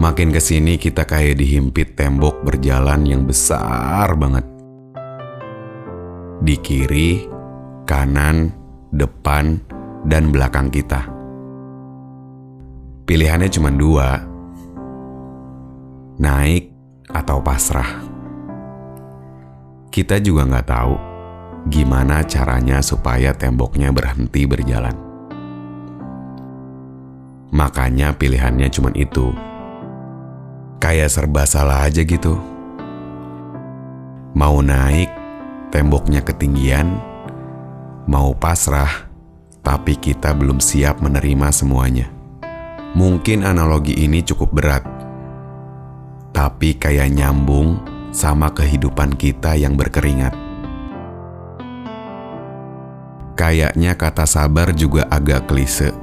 Makin ke sini kita kayak dihimpit tembok berjalan yang besar banget. Di kiri, kanan, depan, dan belakang kita. Pilihannya cuma dua, naik atau pasrah. Kita juga nggak tahu gimana caranya supaya temboknya berhenti berjalan. Makanya pilihannya cuma itu. Kayak serba salah aja gitu. Mau naik, temboknya ketinggian. Mau pasrah, tapi kita belum siap menerima semuanya. Mungkin analogi ini cukup berat, tapi kayak nyambung sama kehidupan kita yang berkeringat. Kayaknya kata sabar juga agak klise,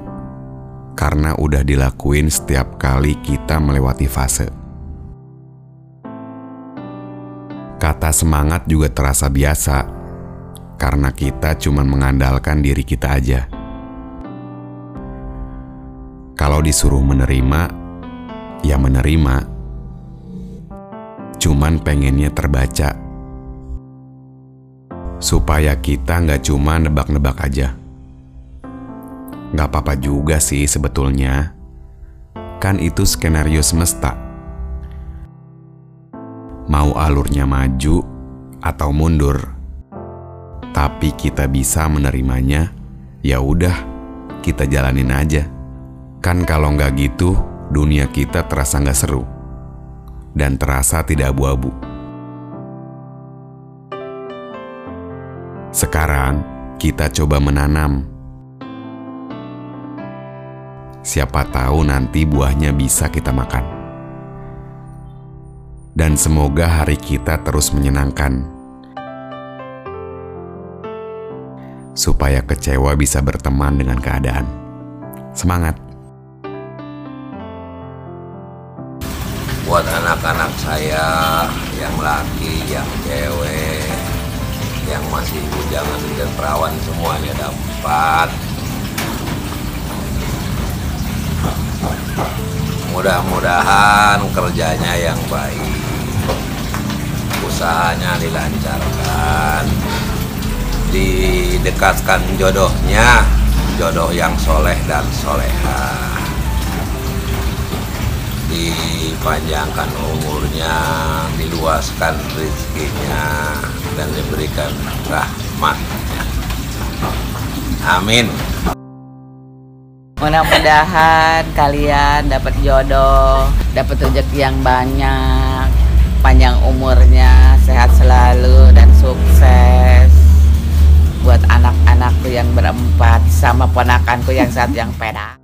karena udah dilakuin setiap kali kita melewati fase. Kata semangat juga terasa biasa, karena kita cuma mengandalkan diri kita aja. Kalau disuruh menerima, ya menerima. Cuman pengennya terbaca. Supaya kita nggak cuma nebak-nebak aja. Nggak apa-apa juga sih sebetulnya. Kan itu skenario semesta. Mau alurnya maju atau mundur. Tapi kita bisa menerimanya, ya udah, kita jalanin aja. Kan kalau nggak gitu, dunia kita terasa nggak seru dan terasa tidak abu-abu. Sekarang kita coba menanam. Siapa tahu nanti buahnya bisa kita makan. Dan semoga hari kita terus menyenangkan. Supaya kecewa bisa berteman dengan keadaan. Semangat! buat anak-anak saya yang laki, yang cewek, yang masih bujangan dan perawan semuanya dapat. Mudah-mudahan kerjanya yang baik, usahanya dilancarkan, didekatkan jodohnya, jodoh yang soleh dan soleha dipanjangkan umurnya, diluaskan rezekinya, dan diberikan rahmatnya. Amin. Mudah-mudahan kalian dapat jodoh, dapat rezeki yang banyak, panjang umurnya, sehat selalu dan sukses. Buat anak-anakku yang berempat sama ponakanku yang saat yang pedak.